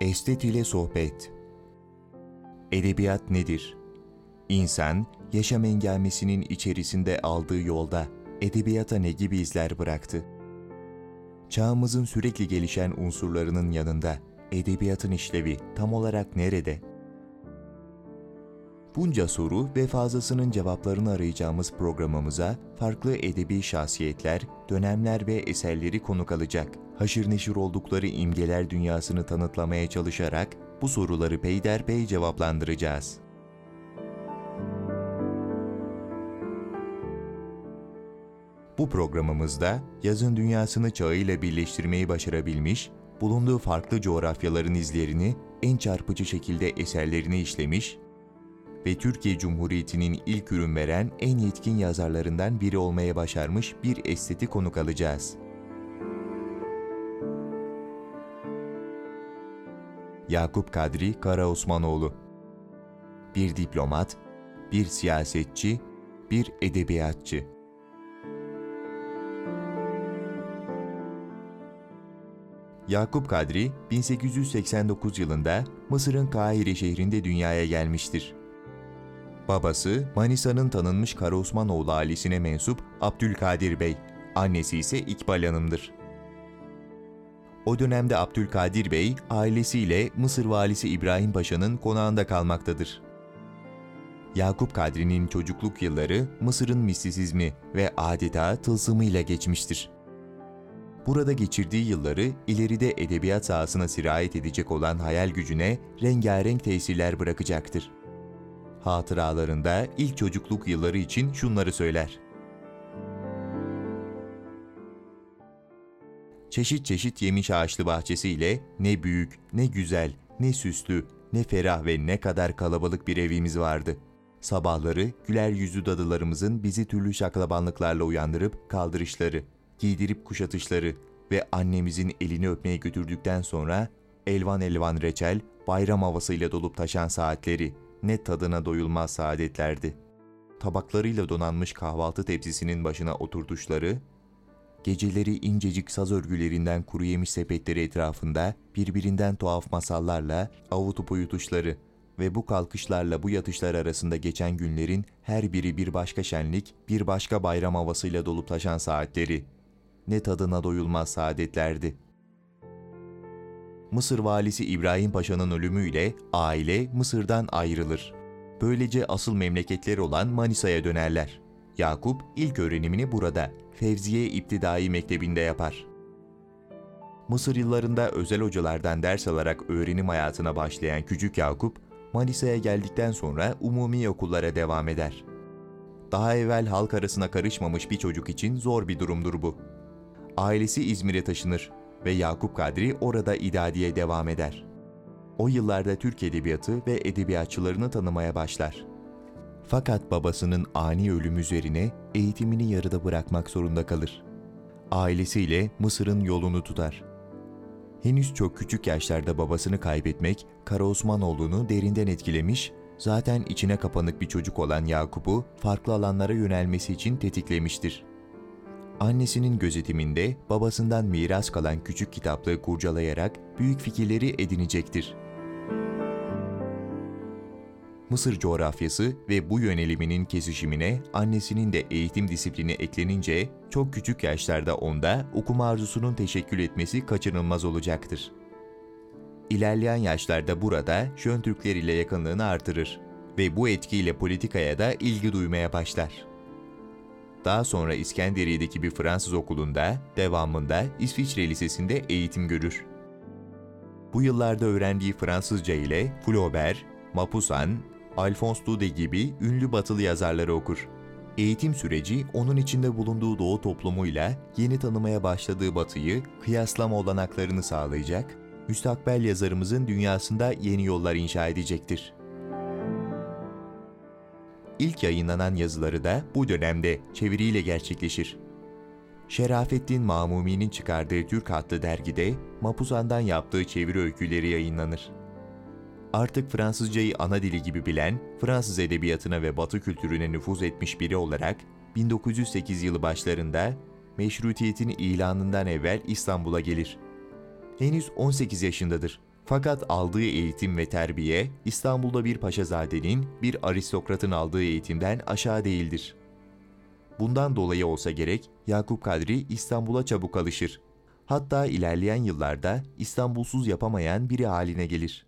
Estet ile Sohbet Edebiyat nedir? İnsan, yaşam engelmesinin içerisinde aldığı yolda edebiyata ne gibi izler bıraktı? Çağımızın sürekli gelişen unsurlarının yanında edebiyatın işlevi tam olarak nerede? Bunca soru ve fazlasının cevaplarını arayacağımız programımıza farklı edebi şahsiyetler, dönemler ve eserleri konuk alacak. Haşır neşir oldukları imgeler dünyasını tanıtlamaya çalışarak bu soruları peyderpey cevaplandıracağız. Bu programımızda yazın dünyasını çağıyla birleştirmeyi başarabilmiş, bulunduğu farklı coğrafyaların izlerini en çarpıcı şekilde eserlerine işlemiş ve Türkiye Cumhuriyeti'nin ilk ürün veren en yetkin yazarlarından biri olmaya başarmış bir esteti konuk alacağız. Yakup Kadri Karaosmanoğlu Bir diplomat, bir siyasetçi, bir edebiyatçı. Yakup Kadri 1889 yılında Mısır'ın Kahire şehrinde dünyaya gelmiştir. Babası Manisa'nın tanınmış Karaosmanoğlu ailesine mensup Abdülkadir Bey, annesi ise İkbal Hanım'dır. O dönemde Abdülkadir Bey ailesiyle Mısır valisi İbrahim Paşa'nın konağında kalmaktadır. Yakup Kadri'nin çocukluk yılları Mısır'ın mistisizmi ve adeta tılsımıyla geçmiştir. Burada geçirdiği yılları ileride edebiyat sahasına sirayet edecek olan hayal gücüne rengarenk tesirler bırakacaktır. Hatıralarında ilk çocukluk yılları için şunları söyler. Çeşit çeşit yemiş ağaçlı bahçesiyle ne büyük, ne güzel, ne süslü, ne ferah ve ne kadar kalabalık bir evimiz vardı. Sabahları güler yüzlü dadılarımızın bizi türlü şaklabanlıklarla uyandırıp kaldırışları, giydirip kuşatışları ve annemizin elini öpmeye götürdükten sonra elvan elvan reçel, bayram havasıyla dolup taşan saatleri, ne tadına doyulmaz saadetlerdi. Tabaklarıyla donanmış kahvaltı tepsisinin başına oturtuşları, geceleri incecik saz örgülerinden kuru yemiş sepetleri etrafında birbirinden tuhaf masallarla avutup uyutuşları ve bu kalkışlarla bu yatışlar arasında geçen günlerin her biri bir başka şenlik, bir başka bayram havasıyla dolup taşan saatleri, ne tadına doyulmaz saadetlerdi. Mısır valisi İbrahim Paşa'nın ölümüyle aile Mısır'dan ayrılır. Böylece asıl memleketleri olan Manisa'ya dönerler. Yakup ilk öğrenimini burada, Fevziye İptidai Mektebi'nde yapar. Mısır yıllarında özel hocalardan ders alarak öğrenim hayatına başlayan küçük Yakup, Manisa'ya geldikten sonra umumi okullara devam eder. Daha evvel halk arasına karışmamış bir çocuk için zor bir durumdur bu. Ailesi İzmir'e taşınır ve Yakup Kadri orada idadiye devam eder. O yıllarda Türk edebiyatı ve edebiyatçılarını tanımaya başlar. Fakat babasının ani ölüm üzerine eğitimini yarıda bırakmak zorunda kalır. Ailesiyle Mısır'ın yolunu tutar. Henüz çok küçük yaşlarda babasını kaybetmek Karaosmanoğlu'nu derinden etkilemiş, zaten içine kapanık bir çocuk olan Yakup'u farklı alanlara yönelmesi için tetiklemiştir. Annesinin gözetiminde babasından miras kalan küçük kitaplığı kurcalayarak büyük fikirleri edinecektir. Mısır coğrafyası ve bu yöneliminin kesişimine annesinin de eğitim disiplini eklenince çok küçük yaşlarda onda okuma arzusunun teşekkül etmesi kaçınılmaz olacaktır. İlerleyen yaşlarda burada Jön Türkler ile yakınlığını artırır ve bu etkiyle politikaya da ilgi duymaya başlar. Daha sonra İskenderiye'deki bir Fransız okulunda, devamında İsviçre Lisesi'nde eğitim görür. Bu yıllarda öğrendiği Fransızca ile Flaubert, Maupassant, Alphonse Daudet gibi ünlü batılı yazarları okur. Eğitim süreci onun içinde bulunduğu doğu toplumuyla yeni tanımaya başladığı batıyı kıyaslama olanaklarını sağlayacak, müstakbel yazarımızın dünyasında yeni yollar inşa edecektir. İlk yayınlanan yazıları da bu dönemde çeviriyle gerçekleşir. Şerafettin Mamumi'nin çıkardığı Türk adlı dergide Mapuzan'dan yaptığı çeviri öyküleri yayınlanır. Artık Fransızcayı ana dili gibi bilen, Fransız edebiyatına ve Batı kültürüne nüfuz etmiş biri olarak 1908 yılı başlarında meşrutiyetin ilanından evvel İstanbul'a gelir. Henüz 18 yaşındadır Fakat aldığı eğitim ve terbiye İstanbul'da bir paşazadenin, bir aristokratın aldığı eğitimden aşağı değildir. Bundan dolayı olsa gerek Yakup Kadri İstanbul'a çabuk alışır. Hatta ilerleyen yıllarda İstanbulsuz yapamayan biri haline gelir.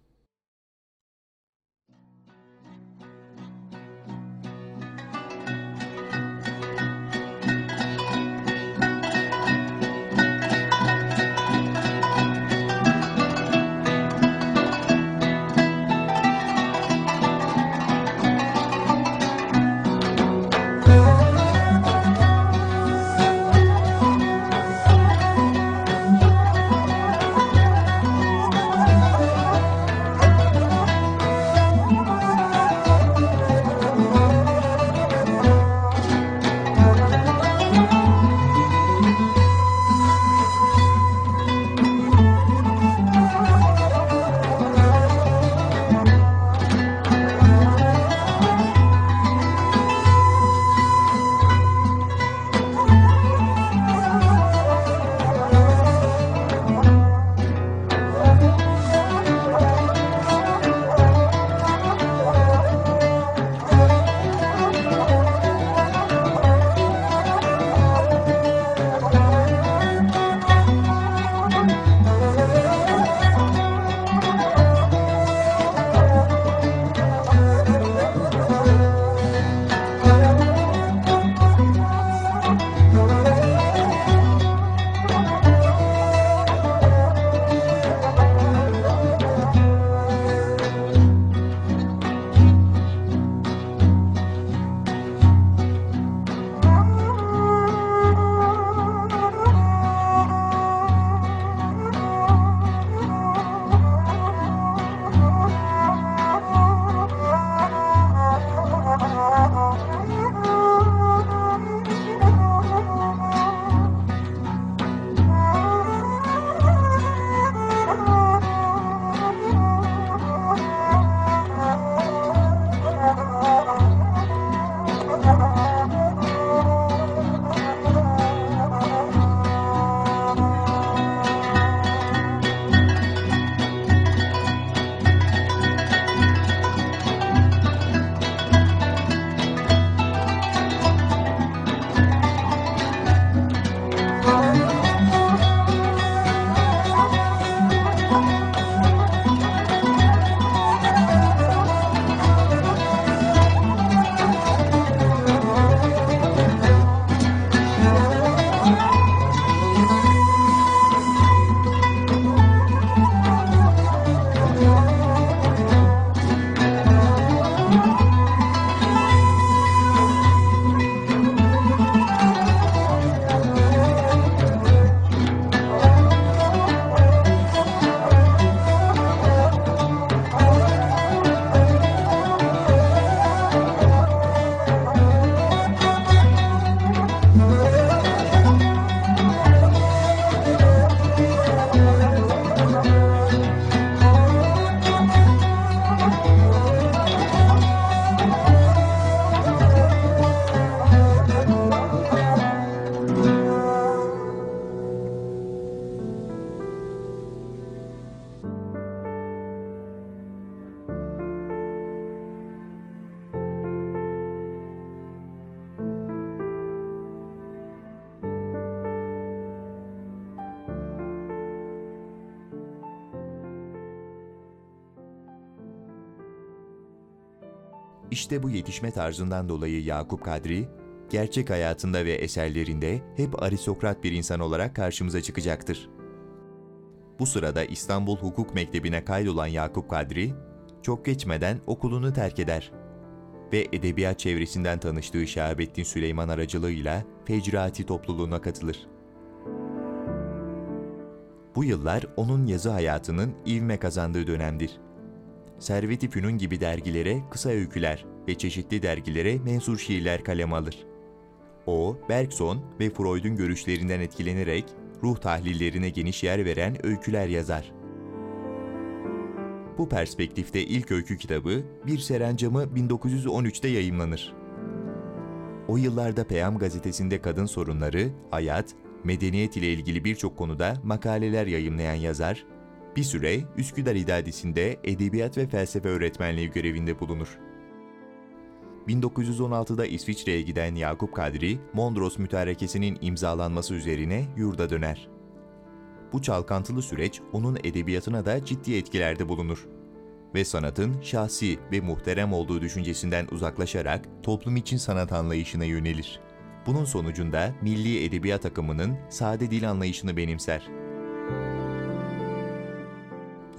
İşte bu yetişme tarzından dolayı Yakup Kadri, gerçek hayatında ve eserlerinde hep aristokrat bir insan olarak karşımıza çıkacaktır. Bu sırada İstanbul Hukuk Mektebi'ne kaydolan Yakup Kadri, çok geçmeden okulunu terk eder ve edebiyat çevresinden tanıştığı Şahabettin Süleyman aracılığıyla Fecrati topluluğuna katılır. Bu yıllar onun yazı hayatının ivme kazandığı dönemdir. Servet-i Fünun gibi dergilere kısa öyküler ve çeşitli dergilere mensur şiirler kaleme alır. O, Bergson ve Freud'un görüşlerinden etkilenerek ruh tahlillerine geniş yer veren öyküler yazar. Bu perspektifte ilk öykü kitabı Bir Serencamı 1913'te yayımlanır. O yıllarda Peyam gazetesinde kadın sorunları, hayat, medeniyet ile ilgili birçok konuda makaleler yayımlayan yazar, Bir süre Üsküdar İdadisi'nde edebiyat ve felsefe öğretmenliği görevinde bulunur. 1916'da İsviçre'ye giden Yakup Kadri, Mondros Mütarekesi'nin imzalanması üzerine yurda döner. Bu çalkantılı süreç onun edebiyatına da ciddi etkilerde bulunur ve sanatın şahsi ve muhterem olduğu düşüncesinden uzaklaşarak toplum için sanat anlayışına yönelir. Bunun sonucunda milli edebiyat akımının sade dil anlayışını benimser.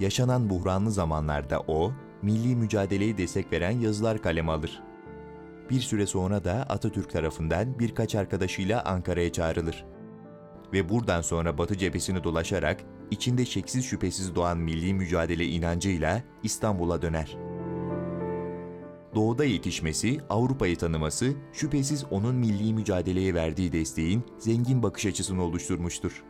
Yaşanan buhranlı zamanlarda o, milli mücadeleye destek veren yazılar kaleme alır. Bir süre sonra da Atatürk tarafından birkaç arkadaşıyla Ankara'ya çağrılır. Ve buradan sonra Batı cephesini dolaşarak içinde şeksiz şüphesiz doğan milli mücadele inancıyla İstanbul'a döner. Doğuda yetişmesi, Avrupa'yı tanıması şüphesiz onun milli mücadeleye verdiği desteğin zengin bakış açısını oluşturmuştur.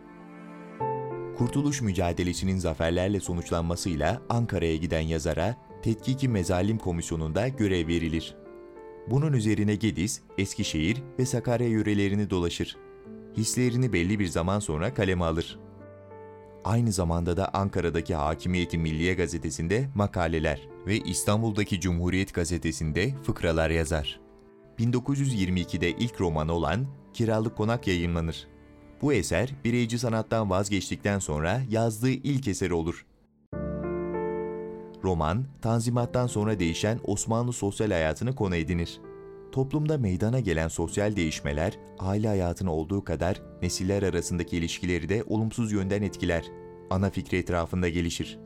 Kurtuluş mücadelesinin zaferlerle sonuçlanmasıyla Ankara'ya giden yazara Tetkiki Mezalim Komisyonu'nda görev verilir. Bunun üzerine Gediz, Eskişehir ve Sakarya yörelerini dolaşır. Hislerini belli bir zaman sonra kaleme alır. Aynı zamanda da Ankara'daki Hakimiyeti Milliye gazetesinde makaleler ve İstanbul'daki Cumhuriyet gazetesinde fıkralar yazar. 1922'de ilk romanı olan Kiralık Konak yayınlanır. Bu eser bireyci sanattan vazgeçtikten sonra yazdığı ilk eseri olur. Roman, Tanzimat'tan sonra değişen Osmanlı sosyal hayatını konu edinir. Toplumda meydana gelen sosyal değişmeler, aile hayatını olduğu kadar nesiller arasındaki ilişkileri de olumsuz yönden etkiler. Ana fikri etrafında gelişir.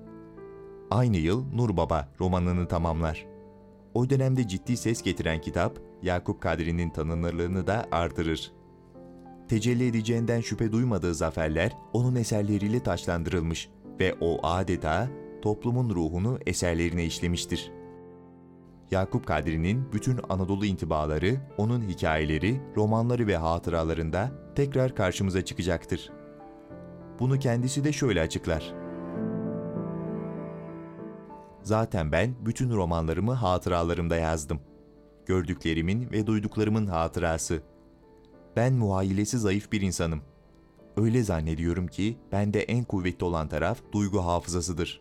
Aynı yıl Nur Baba romanını tamamlar. O dönemde ciddi ses getiren kitap, Yakup Kadri'nin tanınırlığını da artırır. Tecelli edeceğinden şüphe duymadığı zaferler onun eserleriyle taşlandırılmış ve o adeta toplumun ruhunu eserlerine işlemiştir. Yakup Kadri'nin bütün Anadolu intibaları, onun hikayeleri, romanları ve hatıralarında tekrar karşımıza çıkacaktır. Bunu kendisi de şöyle açıklar. Zaten ben bütün romanlarımı hatıralarımda yazdım. Gördüklerimin ve duyduklarımın hatırası. Ben muhayyilesi zayıf bir insanım. Öyle zannediyorum ki bende en kuvvetli olan taraf duygu hafızasıdır.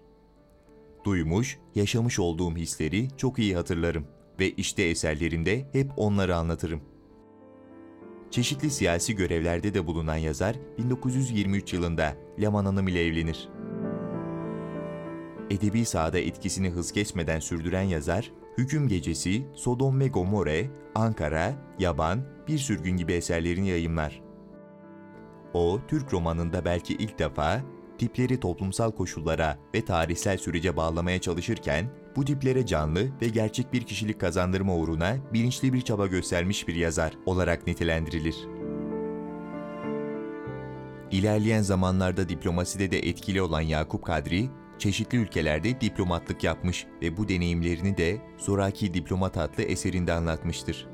Duymuş, yaşamış olduğum hisleri çok iyi hatırlarım ve işte eserlerimde hep onları anlatırım. Çeşitli siyasi görevlerde de bulunan yazar 1923 yılında Leman Hanım ile evlenir. Edebi sahada etkisini hız kesmeden sürdüren yazar, Hüküm Gecesi, Sodom ve Gomorre, Ankara, Yaban, Bir Sürgün gibi eserlerini yayımlar. O, Türk romanında belki ilk defa tipleri toplumsal koşullara ve tarihsel sürece bağlamaya çalışırken, bu tiplere canlı ve gerçek bir kişilik kazandırma uğruna bilinçli bir çaba göstermiş bir yazar olarak nitelendirilir. İlerleyen zamanlarda diplomaside de etkili olan Yakup Kadri, çeşitli ülkelerde diplomatlık yapmış ve bu deneyimlerini de Zoraki Diplomat adlı eserinde anlatmıştır.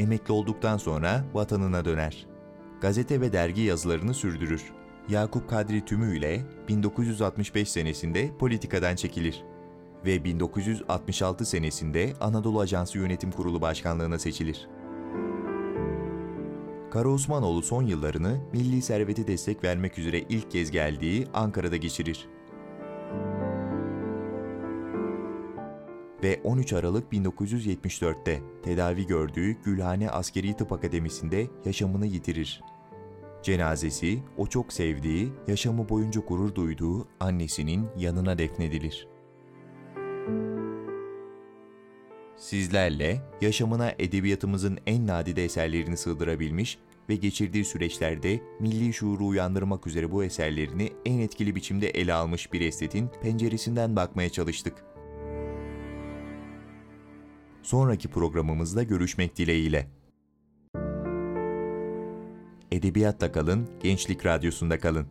Emekli olduktan sonra vatanına döner. Gazete ve dergi yazılarını sürdürür. Yakup Kadri tümüyle 1965 senesinde politikadan çekilir ve 1966 senesinde Anadolu Ajansı Yönetim Kurulu Başkanlığına seçilir. Kara Osmanoğlu son yıllarını milli servete destek vermek üzere ilk kez geldiği Ankara'da geçirir. Ve 13 Aralık 1974'te tedavi gördüğü Gülhane Askeri Tıp Akademisi'nde yaşamını yitirir. Cenazesi o çok sevdiği, yaşamı boyunca gurur duyduğu annesinin yanına defnedilir. Sizlerle yaşamına edebiyatımızın en nadide eserlerini sığdırabilmiş ve geçirdiği süreçlerde milli şuuru uyandırmak üzere bu eserlerini en etkili biçimde ele almış bir estetin penceresinden bakmaya çalıştık. Sonraki programımızda görüşmek dileğiyle. Edebiyatla kalın, Gençlik Radyosu'nda kalın.